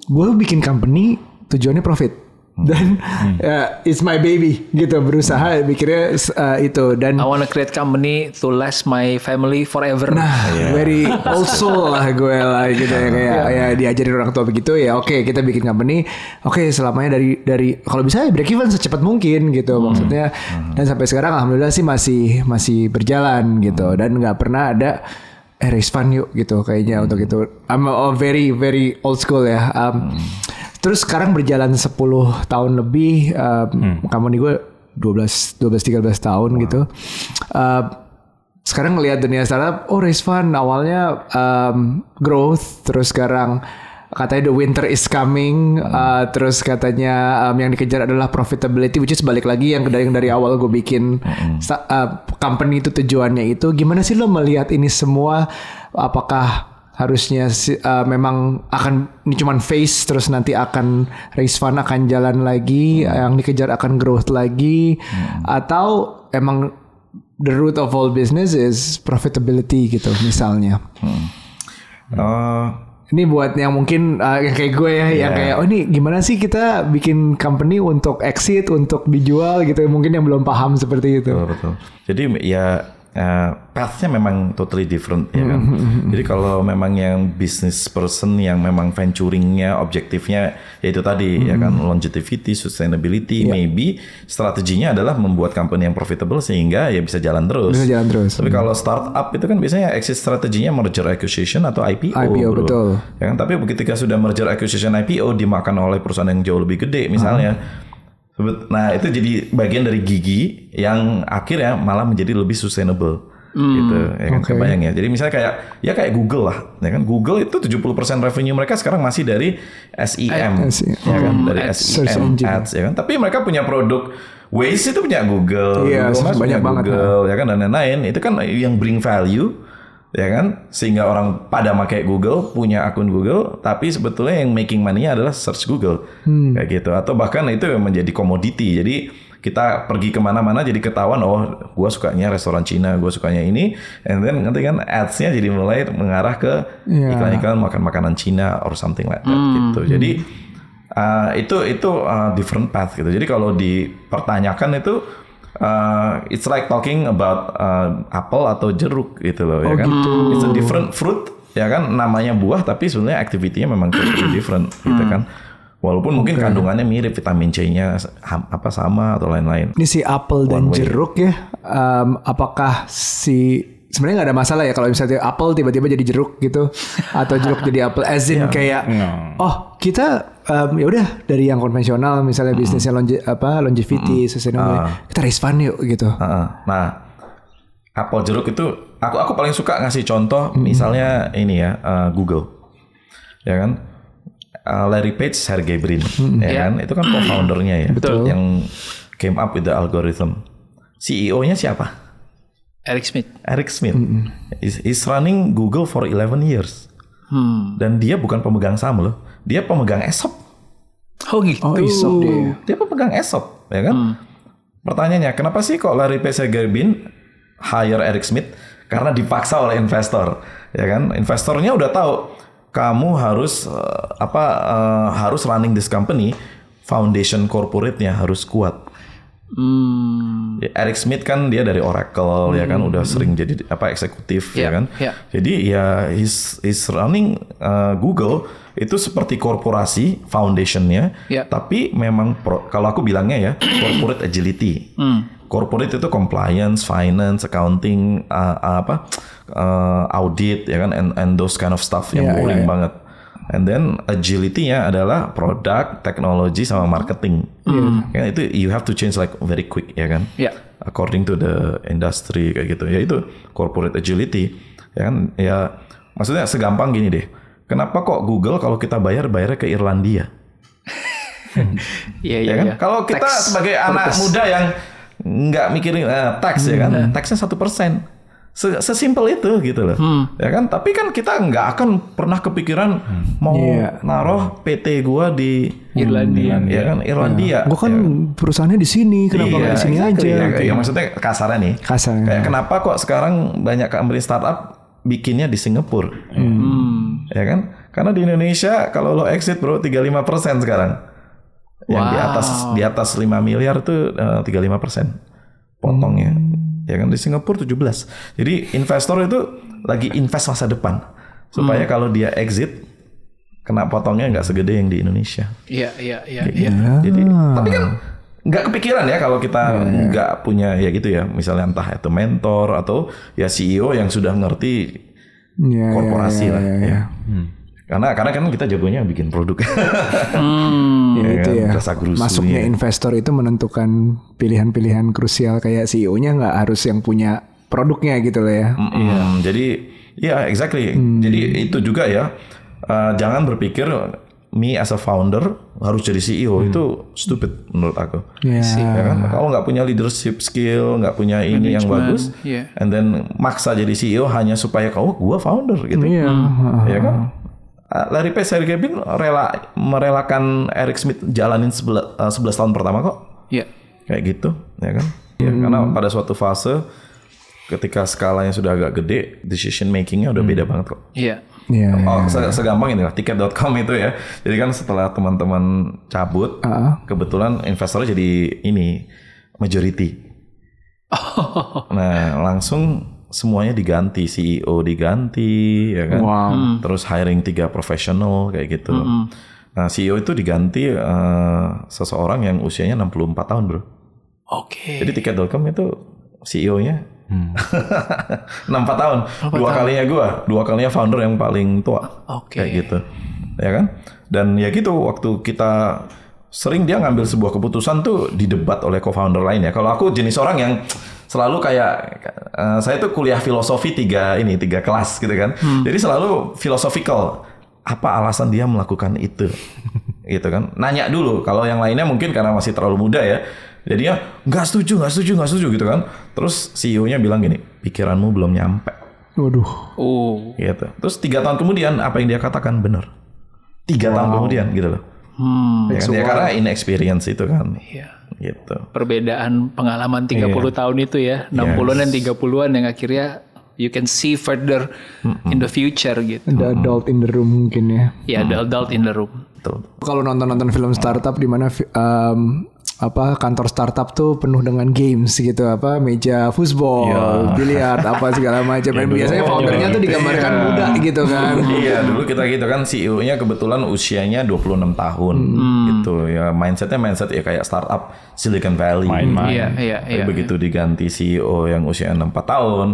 gue bikin company tujuannya profit dan ya, it's my baby gitu berusaha mikirnya uh, itu dan I wanna create company to last my family forever. Nah, very old soul lah gue lah gitu ya kayak ya diajarin orang tua begitu ya. Oke, kita bikin company. Oke, selamanya dari dari kalau bisa ya break even secepat mungkin gitu maksudnya. Dan sampai sekarang alhamdulillah sih masih masih berjalan gitu dan nggak pernah ada eh raise fund yuk gitu kayaknya untuk itu. I'm a, a very very old school ya. Um, Terus sekarang berjalan 10 tahun lebih um, company gue 12 12 13 tahun gitu. Uh, sekarang ngelihat dunia startup, oh raise fund awalnya um, growth, terus sekarang katanya the winter is coming, uh, terus katanya um, yang dikejar adalah profitability, which is balik lagi yang dari yang dari awal gue bikin sta- uh, company itu tujuannya itu. Gimana sih lo melihat ini semua? Apakah harusnya uh, memang akan ini cuman face terus nanti akan raise fund akan jalan lagi, yang dikejar akan growth lagi, atau emang the root of all business is profitability gitu misalnya. Eh, Ini buat yang mungkin uh, yang kayak gue ya, yang kayak oh ini gimana sih kita bikin company untuk exit, untuk dijual gitu. Mungkin yang belum paham seperti itu. Betul, betul. Jadi ya eh, path-nya memang totally different ya kan. Jadi kalau memang yang business person yang memang venturingnya objektifnya yaitu tadi ya kan longevity, sustainability, maybe strateginya adalah membuat company yang profitable sehingga ya bisa jalan terus. Bisa jalan terus. Tapi kalau startup itu kan biasanya exit strateginya merger acquisition atau IPO. IPO, bro. betul. Ya kan, tapi ketika sudah merger acquisition IPO dimakan oleh perusahaan yang jauh lebih gede misalnya. Sebut- Nah, itu jadi bagian dari gigi yang akhirnya malah menjadi lebih sustainable. gitu ya kan oke. kebayang ya. Jadi misalnya kayak ya kayak Google lah, ya kan Google itu 70% revenue mereka sekarang masih dari SEM, SEM. ya kan dari Search SEM engine. ads ya kan. Tapi mereka punya produk Waze itu punya Google, Iya, Google Maps banyak punya banget, Google, ya kan dan lain-lain. Itu kan yang bring value ya kan? Sehingga orang pada pakai Google punya akun Google tapi sebetulnya yang making money adalah search Google. Hmm. kayak gitu. Atau bahkan itu yang menjadi komoditi. Jadi kita pergi ke mana-mana jadi ketahuan oh gua sukanya restoran Cina gua sukanya ini. And then nanti kan ads-nya jadi mulai mengarah ke Iya. iklan-iklan makan makanan Cina or something like that gitu. Jadi uh, itu itu uh, different path gitu. Jadi kalau dipertanyakan itu uh, it's like talking about uh, apel atau jeruk gitu loh ya kan? it's a different fruit ya kan? Namanya buah tapi sebenarnya activity-nya memang (coughs) totally different gitu kan? Walaupun mungkin kandungannya mirip vitamin C-nya apa sama atau lain-lain. Ini si apel dan way. jeruk ya, um, apakah si sebenarnya nggak ada masalah ya kalau misalnya apel tiba-tiba jadi jeruk gitu atau jeruk jadi apel as in kayak oh kita um, ya udah dari yang konvensional misalnya bisnisnya longe, apa longevity sustainable kita raise fund yuk gitu Heeh. Nah, apel jeruk itu aku aku paling suka ngasih contoh misalnya ini ya uh, Google, ya kan Uh, Larry Page, Sergey Brin, ya Ya. kan itu kan co-foundernya ya, Betul. yang came up with the algorithm. CEO-nya siapa? Eric Smith. Eric Smith. He's, he's running Google for 11 years. Hmm. Dan dia bukan pemegang saham loh. Dia pemegang ESOP. Oh gitu. oh isop dia Dia pemegang ESOP, ya kan? Pertanyaannya, kenapa sih kok Larry Page Sergey Brin hire Eric Smith? Karena dipaksa oleh investor, ya kan? Investornya udah tahu kamu harus eh, apa eh, harus running this company, foundation corporate-nya harus kuat. Hmm. Ya, Eric Smith kan dia dari Oracle ya kan udah sering jadi apa eksekutif ya Ya, kan. ya. Jadi ya he's, he's running uh, Google itu seperti korporasi foundationnya, Ya. tapi memang pro- kalau aku bilangnya ya (clears throat) corporate agility. Hmm. Corporate itu compliance, finance, accounting, uh, uh, apa uh, audit ya kan, and, and those kind of stuff yang Ya, boring ya, ya. banget. And then agility-nya adalah produk, teknologi sama marketing. Ya, itu you have to change like very quick ya kan? Ya. according to the industry kayak gitu. Ya itu corporate agility ya kan? Ya maksudnya segampang gini deh. Kenapa kok Google kalau kita bayar bayarnya ke Irlandia? Iya (laughs) iya. kan? kalau kita Tax sebagai anak purpose. muda yang nggak mikirin eh, tax ya kan? Taxnya satu persen. Se- sesimpel itu gitu loh ya kan tapi kan kita nggak akan pernah kepikiran mau Iya. naruh PT gua di Irlandia. ya kan Irlandia gue kan perusahaannya di sini kenapa nggak di sini exactly. aja Ya, gitu. ya, maksudnya kasarnya nih. Kasar. Kayak kenapa kok sekarang banyak company startup bikinnya di Singapura? Hmm. Ya kan? Karena di Indonesia kalau lo exit bro 35% sekarang. Yang di atas di atas 5 miliar tuh eh, 35 persen potongnya. Ya kan di Singapura 17. Jadi investor itu lagi invest masa depan supaya kalau dia exit kena potongnya nggak segede yang di Indonesia. Iya, iya, iya, iya. gitu. Jadi tapi kan nggak kepikiran ya kalau kita nggak punya ya gitu ya misalnya entah itu mentor atau ya CEO yang sudah ngerti Iya, iya, korporasi iya, lah iya, ya. iya. Karena karena kan kita jagonya bikin produk. Hmm. (laughs) Ya, Ya itu kan, ya. rasa. Masuknya investor itu menentukan pilihan-pilihan krusial kayak CEO-nya nggak harus yang punya produknya gitu loh ya. Mm-mm. Jadi ya exactly. Jadi itu juga ya. eh, jangan berpikir me as a founder harus jadi CEO itu stupid menurut aku. Iya. Ya kan? Kalau nggak punya leadership skill, nggak punya ini yang Management, bagus, iya. and then maksa jadi CEO hanya supaya kau gua founder gitu. Iya. Ya kan? Uh, Larry Page, Sergey Brin rela merelakan Eric Smith jalanin sebela- uh, 11 tahun pertama kok Iya. kayak gitu, ya kan? Ya, karena pada suatu fase ketika skalanya sudah agak gede, decision makingnya udah beda banget kok. Iya. Iya. Oh, se- segampang ini lah tiket.com itu ya. Jadi kan setelah teman-teman cabut, kebetulan investornya jadi ini majority. (laughs) Nah, langsung semuanya diganti, CEO diganti, ya kan. Wow. Terus hiring tiga profesional kayak gitu. Nah, CEO itu diganti eh, seseorang yang usianya 64 tahun, Bro. Oke. Jadi tiket.com itu CEO-nya 64 (laughs) tahun. Dua kalinya gua, dua kalinya founder yang paling tua. Oke. Kayak gitu. Ya kan? Dan ya gitu waktu kita sering dia ngambil sebuah keputusan tuh didebat oleh co-founder lain ya. Kalau aku jenis orang yang selalu kayak eh, saya tuh kuliah filosofi tiga ini tiga kelas gitu kan. Jadi selalu philosophical. Apa alasan dia melakukan itu? (laughs) gitu kan. Nanya dulu. Kalau yang lainnya mungkin karena masih terlalu muda ya. Jadinya nggak setuju, nggak setuju, nggak setuju gitu kan. Terus CEO-nya bilang gini, pikiranmu belum nyampe Waduh. Oh. gitu. Terus tiga tahun kemudian apa yang dia katakan benar. Tiga tahun kemudian gitu loh. Hmm. Ya, kan? Ya, karena inexperience itu kan. Iya. Gitu. Perbedaan pengalaman 30 tahun itu ya, 60-an dan 30-an yang akhirnya you can see further in the future gitu. The adult in the room mungkin ya. Ya, the adult in the room. Betul. Kalau nonton-nonton film startup di mana em, apa kantor startup tuh penuh dengan games gitu apa meja football, biliar (laughs) apa segala macam. Dan biasanya foundernya tuh digambarkan muda gitu kan. (laughs) Iya, dulu kita gitu kan CEO-nya kebetulan usianya 26 tahun gitu ya. Mindsetnya mindset ya kayak startup Silicon Valley. Main-main. Iya, iya, Tapi iya. begitu diganti CEO yang usia 64 tahun,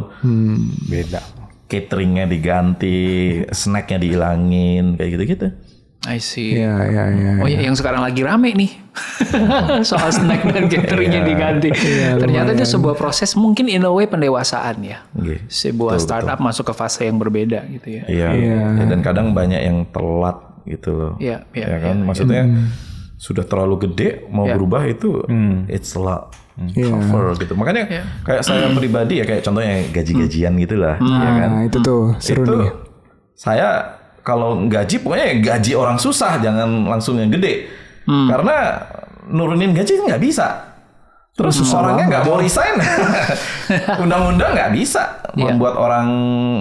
Beda. cateringnya diganti, snacknya dihilangin, kayak gitu-gitu. I see. Iya iya iya. Oh ya, yang sekarang lagi rame nih (laughs) soal snack dan cateringnya diganti. Ternyata itu sebuah proses mungkin in a way pendewasaan ya. Oke. Sebuah startup masuk ke fase yang berbeda gitu ya. Iya. Ya, dan kadang banyak yang telat gitu loh. Iya, iya, ya kan, maksudnya sudah terlalu gede mau Iya. berubah itu it's a lot Iya. cover gitu. Makanya kayak saya pribadi ya kayak contohnya gaji-gajian gitu lah, ya kan. Nah, itu tuh seru itu nih. saya kalau gaji pokoknya ya gaji orang susah jangan langsung yang gede. Karena nurunin gaji nggak bisa. Terus orangnya nggak mau resign. (laughs) Undang-undang nggak bisa membuat orang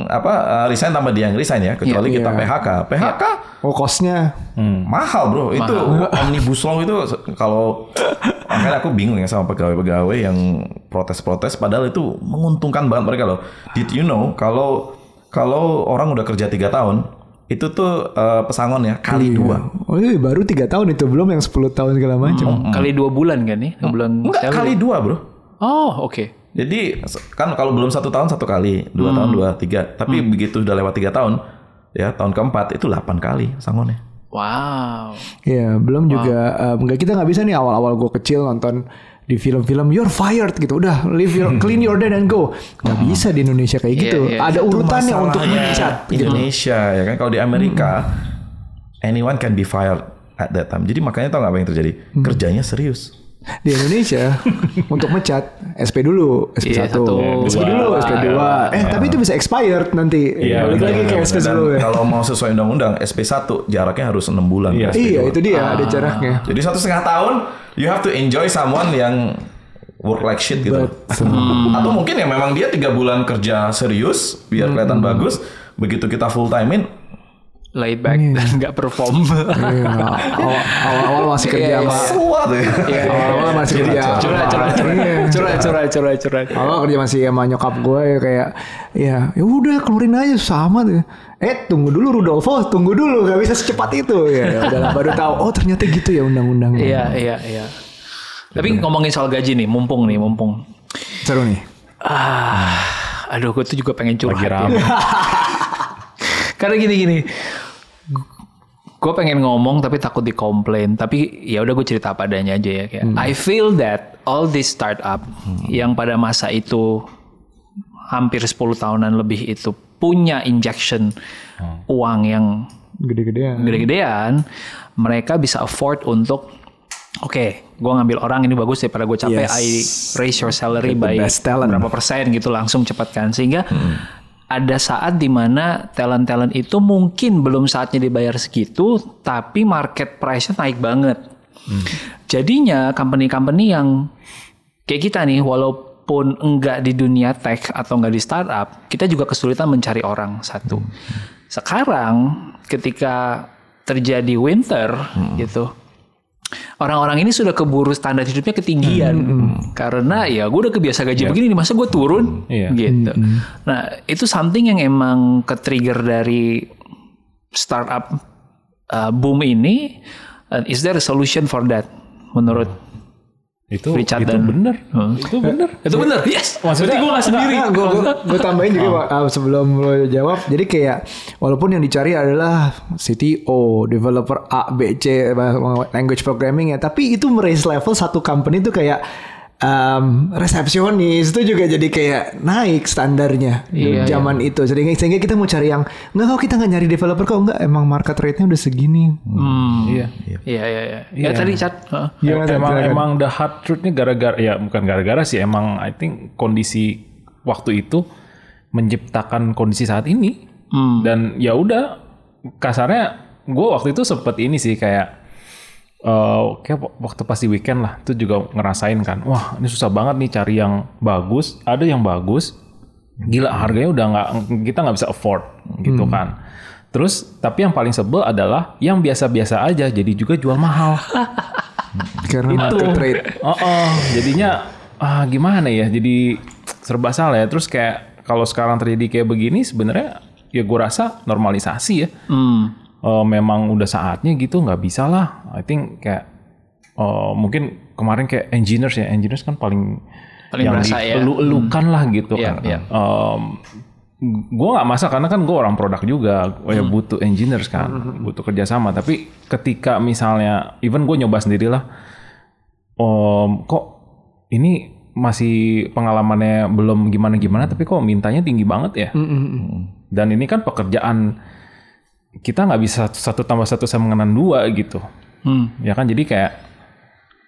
apa uh, resign tanpa dia yang resign ya, kecuali kita PHK. PHK Oh kosnya. mahal bro, itu omnibus law itu kalau makanya aku bingung ya sama pegawai-pegawai yang protes-protes, padahal itu menguntungkan banget mereka loh. Did you know kalau kalau orang udah kerja tiga tahun itu tuh eh, pesangon ya kali dua. Oh iya baru tiga tahun itu belum yang 10 tahun segala macam. Kali dua bulan kan nih? Bulan Enggak kali dua bro. Oh, oke. Jadi kan kalau belum satu tahun satu kali, dua tahun dua tiga. Tapi begitu udah lewat tiga tahun, ya tahun keempat itu 8 kali pesangonnya. Wow. Iya, belum juga em, nggak kita nggak bisa nih awal-awal gue kecil nonton di film-film you're fired gitu. Udah live your clean your day and go. Nggak bisa di Indonesia kayak Iya, gitu. iya. Ada urutannya untuk Masalahnya mencat gitu. Indonesia ya kan kalau di Amerika anyone can be fired at that time. Jadi makanya tau nggak apa yang terjadi? Kerjanya serius. Di Indonesia (laughs) untuk mencat SP dulu, SP1, Iya, satu, SP dua. dulu, SP2. Eh, tapi itu bisa expired nanti. Iya, Balik lagi ke SP sebelumnya. kalau mau sesuai undang-undang SP1 jaraknya harus enam bulan. Iya. SP2. Iya, itu dia ada jaraknya. Jadi satu setengah tahun you have to enjoy someone yang work like shit gitu. (laughs) Atau mungkin ya memang dia tiga bulan kerja serius biar kelihatan bagus. Begitu kita full time in laid back dan nggak perform. Iya, (laughs) awal- awal-awal masih kerja Iya, sama iya. Semua tuh. Iya, awal-awal masih kerja curhat, curhat, curhat, Iya. curhat, curhat, curhat. Awal kerja masih sama nyokap gue ya kayak ya ya udah keluarin aja sama tuh. Eh tunggu dulu Rudolfo, tunggu dulu nggak bisa secepat itu ya. Udah baru tahu oh ternyata gitu ya undang-undangnya. Iya, iya, iya. Tapi ngomongin soal gaji nih, mumpung nih, mumpung. Seru nih. Ah, aduh, gue tuh juga pengen curhat. Lagi ya. (laughs) Karena gini-gini, gue pengen ngomong tapi takut dikomplain. Tapi ya udah gue cerita apa adanya aja ya. Kayak I feel that all this startup yang pada masa itu hampir 10 tahunan lebih itu punya injection uang yang Gede-gedean. gede-gedean, mereka bisa afford untuk oke, gue ngambil orang ini bagus daripada gue capek, Yes. I raise your salary by berapa persen gitu langsung cepat kan, sehingga ada saat di mana talent-talent itu mungkin belum saatnya dibayar segitu, tapi market price-nya naik banget. Jadinya company-company yang kayak kita nih, walaupun enggak di dunia tech atau enggak di startup, kita juga kesulitan mencari orang satu. Sekarang ketika terjadi winter gitu, orang-orang ini sudah keburu standar hidupnya ketinggian karena ya gue udah kebiasa gaji begini nih masa gue turun Iya. gitu. Nah itu something yang emang ke trigger dari startup uh, boom ini. And is there a solution for that menurut Itu Richard itu dan- bener. Hmm. Itu bener. itu benar? Yes. Maksudnya- Berarti gue gak sendiri. gue gue tambahin juga Pak, uh, sebelum lo jawab. Jadi kayak walaupun yang dicari adalah CTO, developer A, B, C, uh, language programming ya, tapi itu meraise level satu company itu kayak um, resepsionis itu juga jadi kayak naik standarnya di Iya, zaman itu. Sehingga, sehingga kita mau cari yang nggak kok kita nggak nyari developer kok enggak emang market rate-nya udah segini. Hmm. Iya. Iya iya iya. Ya tadi chat. Heeh. Gimana, Tat? emang Silakan. emang the hard truth-nya gara-gara ya bukan gara-gara sih emang I think kondisi waktu itu menciptakan kondisi saat ini Hmm. dan ya udah kasarnya gue waktu itu sempet ini sih kayak eh kayak waktu pas di weekend lah tuh juga ngerasain kan wah ini susah banget nih cari yang bagus ada yang bagus gila harganya udah nggak kita nggak bisa afford gitu kan terus tapi yang paling sebel adalah yang biasa-biasa aja jadi juga jual mahal (laughs) Karena market rate. Oh, oh, jadinya ah gimana ya? Jadi serba salah ya. Terus kayak kalau sekarang terjadi kayak begini sebenarnya ya gue rasa normalisasi ya. Hmm. Eh, memang udah saatnya gitu nggak bisa lah. I think kayak eh, mungkin kemarin kayak engineers ya. Engineers kan paling Paling yang berasa ya. dielu-elukan lah gitu Iya, kan. iya. gue nggak masak karena kan gue orang produk juga, gue ya butuh engineers kan, butuh kerjasama. Tapi ketika misalnya, even gue nyoba sendirilah, om kok ini masih pengalamannya belum gimana-gimana, tapi kok mintanya tinggi banget ya. Dan ini kan pekerjaan kita nggak bisa satu tambah satu sama dengan dua gitu, Hmm. ya kan? Jadi kayak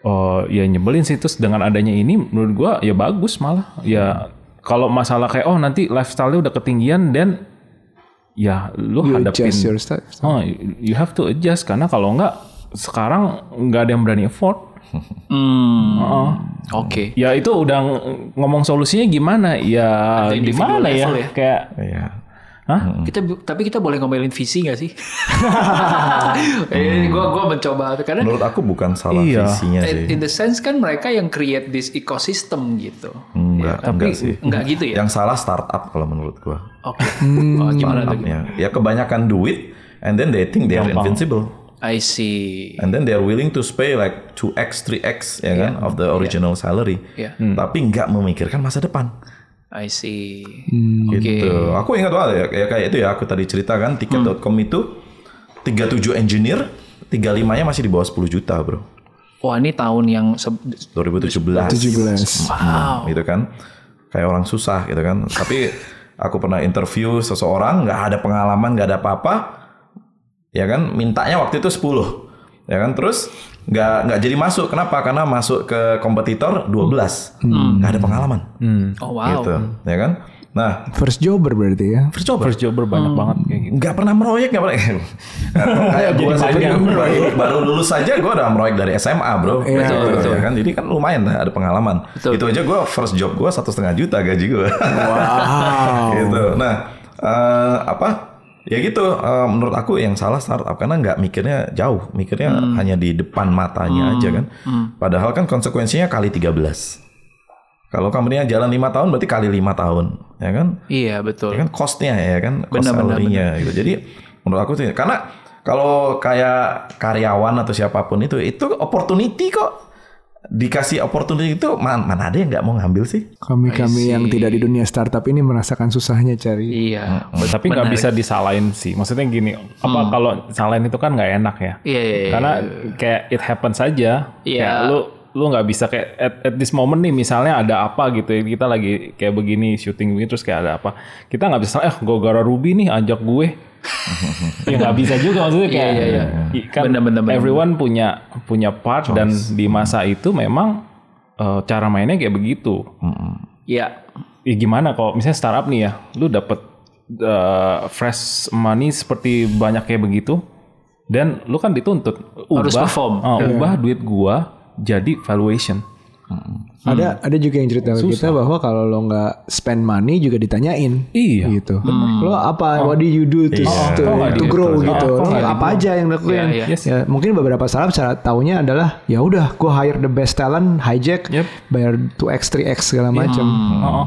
oh ya nyebelin sih terus dengan adanya ini menurut gua ya bagus malah ya kalau masalah kayak oh nanti lifestyle-nya udah ketinggian dan ya lu You hadapin adjust your stuff. oh you have to adjust karena kalau nggak sekarang nggak ada yang berani afford Hmm. Oh. Oke. ya itu udah ng- ngomong solusinya gimana ya gimana ya? ya? kayak Iya. Hah Kita tapi kita boleh ngomelin visi gak sih? (laughs) gua gua mencoba karena Menurut aku bukan salah Iya. visinya sih. in the sense kan mereka yang create this ecosystem gitu. Enggak, enggak sih. Enggak gitu ya? Yang salah startup kalau menurut gua. Oke. (laughs) Oh, gimana tuh? Ya kebanyakan duit and then they think they are invincible. I see. And then they are willing to pay like 2x, 3x ya kan of the original salary. Iya. Tapi nggak memikirkan masa depan. I see. Gitu. Aku ingat banget ya kayak kayak itu ya aku tadi ceritakan tiket.com itu 37 engineer, 35-nya masih di bawah 10 juta, Bro. Wah, ini tahun yang se- 2017. 17. wow. gitu kan kayak orang susah gitu kan tapi aku pernah interview seseorang nggak ada pengalaman nggak ada apa-apa ya kan mintanya waktu itu 10 ya kan? Terus nggak nggak jadi masuk. Kenapa? Karena masuk ke kompetitor 12 nggak ada pengalaman. Oh, wow. gitu. Ya kan? Nah. First jobber berarti ya. first job first jobber banyak banget kayak gitu. Nggak pernah meroyek nggak pernah. (laughs) Kayak gue sendiri baru, baru lulus saja gue udah meroyek dari SMA bro. Iya, Gitu, betul. ya kan? Jadi kan lumayan lah ada pengalaman. Betul. itu aja gue first job gue satu setengah juta gaji gue Wow. (laughs) gitu. Nah eh, apa ya gitu eh, menurut aku yang salah startup karena nggak mikirnya jauh mikirnya Hmm. hanya di depan matanya aja kan. Padahal kan konsekuensinya kali 13 kalau company-nya jalan lima tahun berarti kali lima tahun ya kan? Iya betul. ya kan costnya ya kan? Cost gitu. Jadi menurut aku sih karena kalau kayak karyawan atau siapa pun itu itu opportunity kok dikasih opportunity itu mana, mana ada yang nggak mau ngambil sih Kami-kami yang tidak di dunia startup ini merasakan susahnya cari. Iya. Tapi nggak bisa disalahin sih. Maksudnya gini, apa kalau salahin itu kan nggak enak ya? Iya iya. iya. Karena kayak it happens saja. Iya. Kayak lu lu nggak bisa kayak at, at this moment nih misalnya ada apa gitu ya kita lagi kayak begini syuting begini terus kayak ada apa kita nggak bisa eh gue gara Ruby nih ajak gue (laughs) ya nggak bisa juga maksudnya kayak Iya, iya, i- kan Bener, bener, bener. everyone punya punya part dan di masa itu memang eh, cara mainnya kayak begitu Iya. ya gimana kalau misalnya startup nih ya, lu dapet uh, fresh money seperti banyak kayak begitu, dan lu kan dituntut Harus ubah, perform. uh, ubah duit gua jadi valuation. Ada ada juga yang cerita ke kita bahwa kalau lo nggak spend money juga ditanyain. Iya. Gitu. Lo apa? What do you do to, Iya. to, nggak to grow kok gitu? Lo nggak apa aja yang lakuin? Iya, iya. Ya, mungkin beberapa startup cara taunya adalah ya udah gue hire the best talent, hijack, Yep. bayar 2x, 3x segala macam. Oh,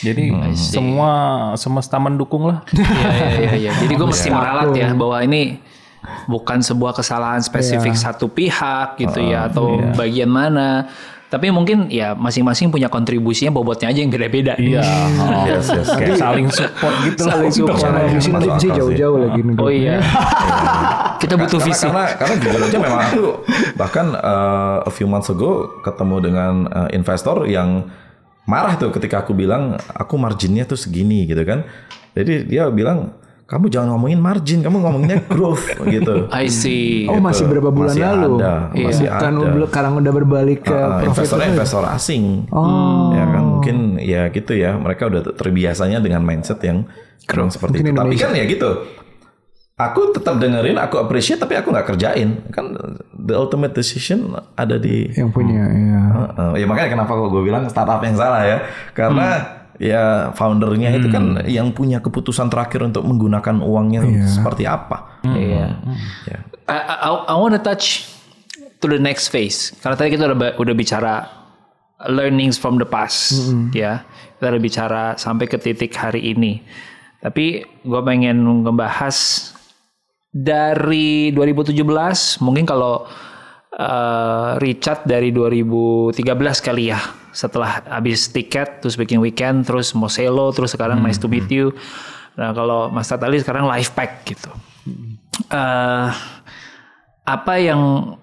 Jadi semua semesta mendukung lah. (laughs) Iya iya iya. iya. Jadi gue mesti meralat ya bahwa ini bukan sebuah kesalahan spesifik satu pihak gitu ya atau bagian mana. Tapi mungkin ya masing-masing punya kontribusinya bobotnya aja yang beda-beda. Iya. oh. (laughs) Yes, yes. Kayak saling support gitu lah. Saling support. Iya, akal sih. jauh-jauh lagi nih. Oh iya. (laughs) Kita butuh karena, visi. Karena karena jujur aja memang aku (laughs) bahkan uh, a few months ago ketemu dengan uh, investor yang marah tuh ketika aku bilang aku marginnya tuh segini gitu kan. Jadi dia bilang kamu jangan ngomongin margin, kamu ngomonginnya growth (laughs) gitu. I see. Oh masih berapa bulan Masih lalu? ada, Iya. masih Bukan ada. udah- sekarang udah berbalik ke Uh, profit. investornya investor asing. Oh. Ya kan mungkin ya gitu ya. Mereka udah terbiasanya dengan mindset yang yang seperti Mungkin itu. Tapi Indonesia. kan ya gitu. Aku tetap dengerin, aku appreciate tapi aku nggak kerjain. Kan the ultimate decision ada di yang punya ya. Heeh. ya makanya kenapa kok gue bilang startup yang salah ya. Karena ya foundernya itu kan yang punya keputusan terakhir untuk menggunakan uangnya seperti apa. Iya. Ya. I, I, I want to touch to the next phase. Karena tadi kita udah udah bicara learnings from the past, ya. Kita udah bicara sampai ke titik hari ini. Tapi gue pengen ngebahas dari 2017, mungkin kalau eh, Richard dari 2013 kali ya. Setelah habis tiket, terus bikin weekend, terus Moselo, terus sekarang Nice to Meet You. Nah kalau Mas Tatali sekarang live pack gitu. Eh, apa yang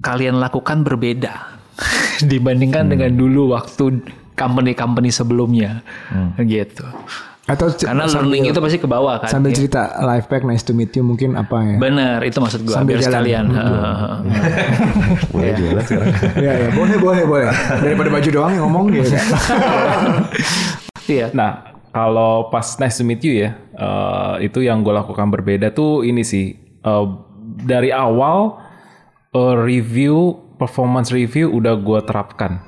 kalian lakukan berbeda (laughs) dibandingkan dengan dulu waktu company-company sebelumnya gitu. Atau Karena sambil- learning itu pasti ke bawah kan. sambil ya. cerita live pack nice to meet you mungkin apa ya? Bener, itu maksud gua Sambil jalan. sekalian. Heeh. (laughs) Boleh jualan sekarang. Iya ya boleh boleh boleh daripada baju doang yang ngomong gitu. (laughs) Iya. Nah, kalau pas nice to meet you ya, eh, itu yang gue lakukan berbeda tuh ini sih. eh, dari awal eh, review, performance review udah gue terapkan.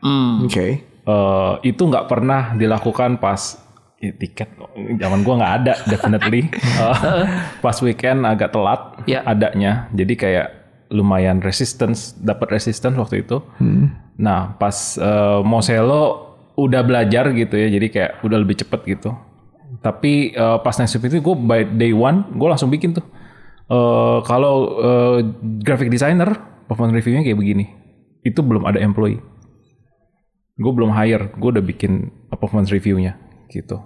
Hmm. Oke. Eh, itu nggak pernah dilakukan pas ya, tiket zaman gua nggak ada definitely. Eh, (laughs) pas weekend agak telat Ya. adanya. Jadi kayak lumayan resistance dapat resistance waktu itu. Nah pas eh, Moselo udah belajar gitu ya. Jadi kayak udah lebih cepet gitu. Tapi eh, pas next week itu gue by day one gue langsung bikin tuh. Eh, kalau eh, graphic designer performance reviewnya kayak begini. Itu belum ada employee. Gue belum hire, gue udah bikin performance reviewnya gitu.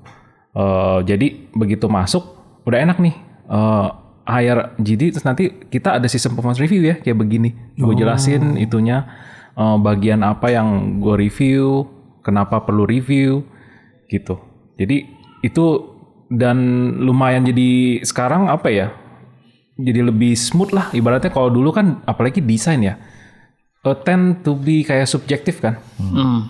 Eh, jadi begitu masuk udah enak nih eh, hire GD terus nanti kita ada sistem performance review ya kayak begini. Gue jelasin itunya eh, bagian apa yang gue review, kenapa perlu review gitu. Jadi itu dan lumayan jadi sekarang apa ya? Jadi lebih smooth lah ibaratnya kalau dulu kan apalagi desain ya. eh, tend to be kayak subjektif kan Hmm.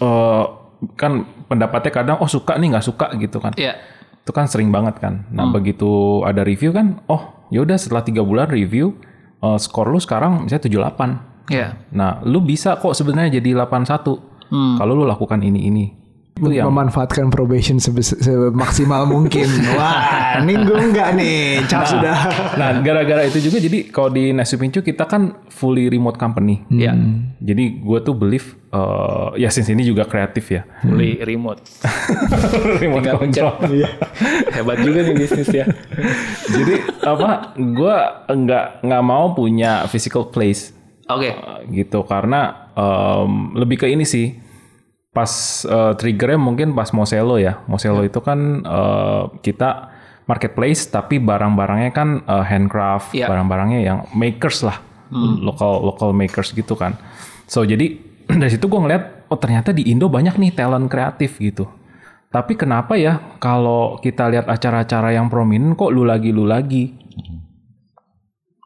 eh kan pendapatnya kadang oh suka nih nggak suka gitu kan Iya. itu kan sering banget kan nah begitu ada review kan oh yaudah setelah tiga bulan review eh, skor lu sekarang misalnya 78 Iya. nah lu bisa kok sebenarnya jadi 81 Hmm. kalau lu lakukan ini ini Itu yang memanfaatkan probation sebes- semaksimal (laughs) mungkin. Wah, ninggung nggak nih? Cap sudah. Nah, gara-gara itu juga jadi kalau di Nasi Pincu kita kan fully remote company. Ya, Jadi gue tuh believe eh, ya since ini juga kreatif ya. beli remote. (laughs) remote Tinggal control. (laughs) Hebat juga nih bisnis ya. jadi apa? Gue nggak nggak mau punya physical place Oke. eh, gitu karena em, lebih ke ini sih. Pas eh, triggernya mungkin pas Moselo ya. Moselo itu kan eh, kita marketplace tapi barang-barangnya kan eh, handcraft, Iya. barang-barangnya yang makers lah, local local makers gitu kan. So jadi (clears throat) dari situ gue ngeliat oh ternyata di Indo banyak nih talent kreatif gitu. Tapi kenapa ya kalau kita lihat acara-acara yang prominent kok lu lagi lu lagi?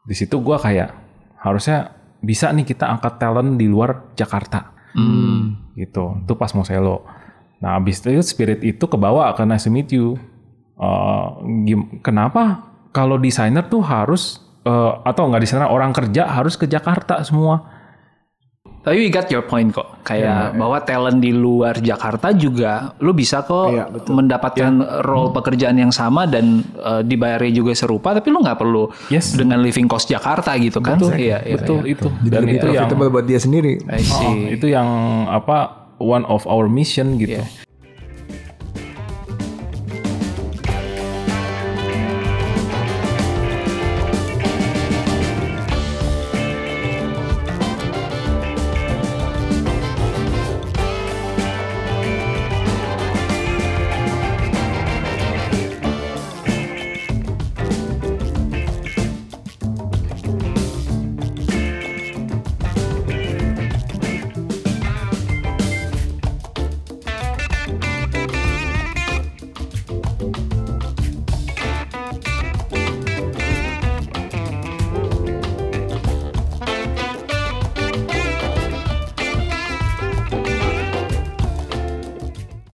Di situ gue kayak harusnya bisa nih kita angkat talent di luar Jakarta gitu. Itu pas Moselo. Nah, abis itu spirit itu kebawa ke Nice to Meet You. Gim- kenapa kalau desainer tuh harus eh, atau nggak desainer orang kerja harus ke Jakarta semua? Tapi we got your point kok. Kayak bahwa talent di luar Jakarta juga lu bisa kok Iya, mendapatkan role pekerjaan yang sama dan eh, dibayarnya juga serupa tapi lu nggak perlu Yes. dengan living cost Jakarta gitu kan. Iya, iya. Betul itu. Jadi Dan itu yang profitable buat dia sendiri. I see. Oh, itu yang apa one of our mission gitu.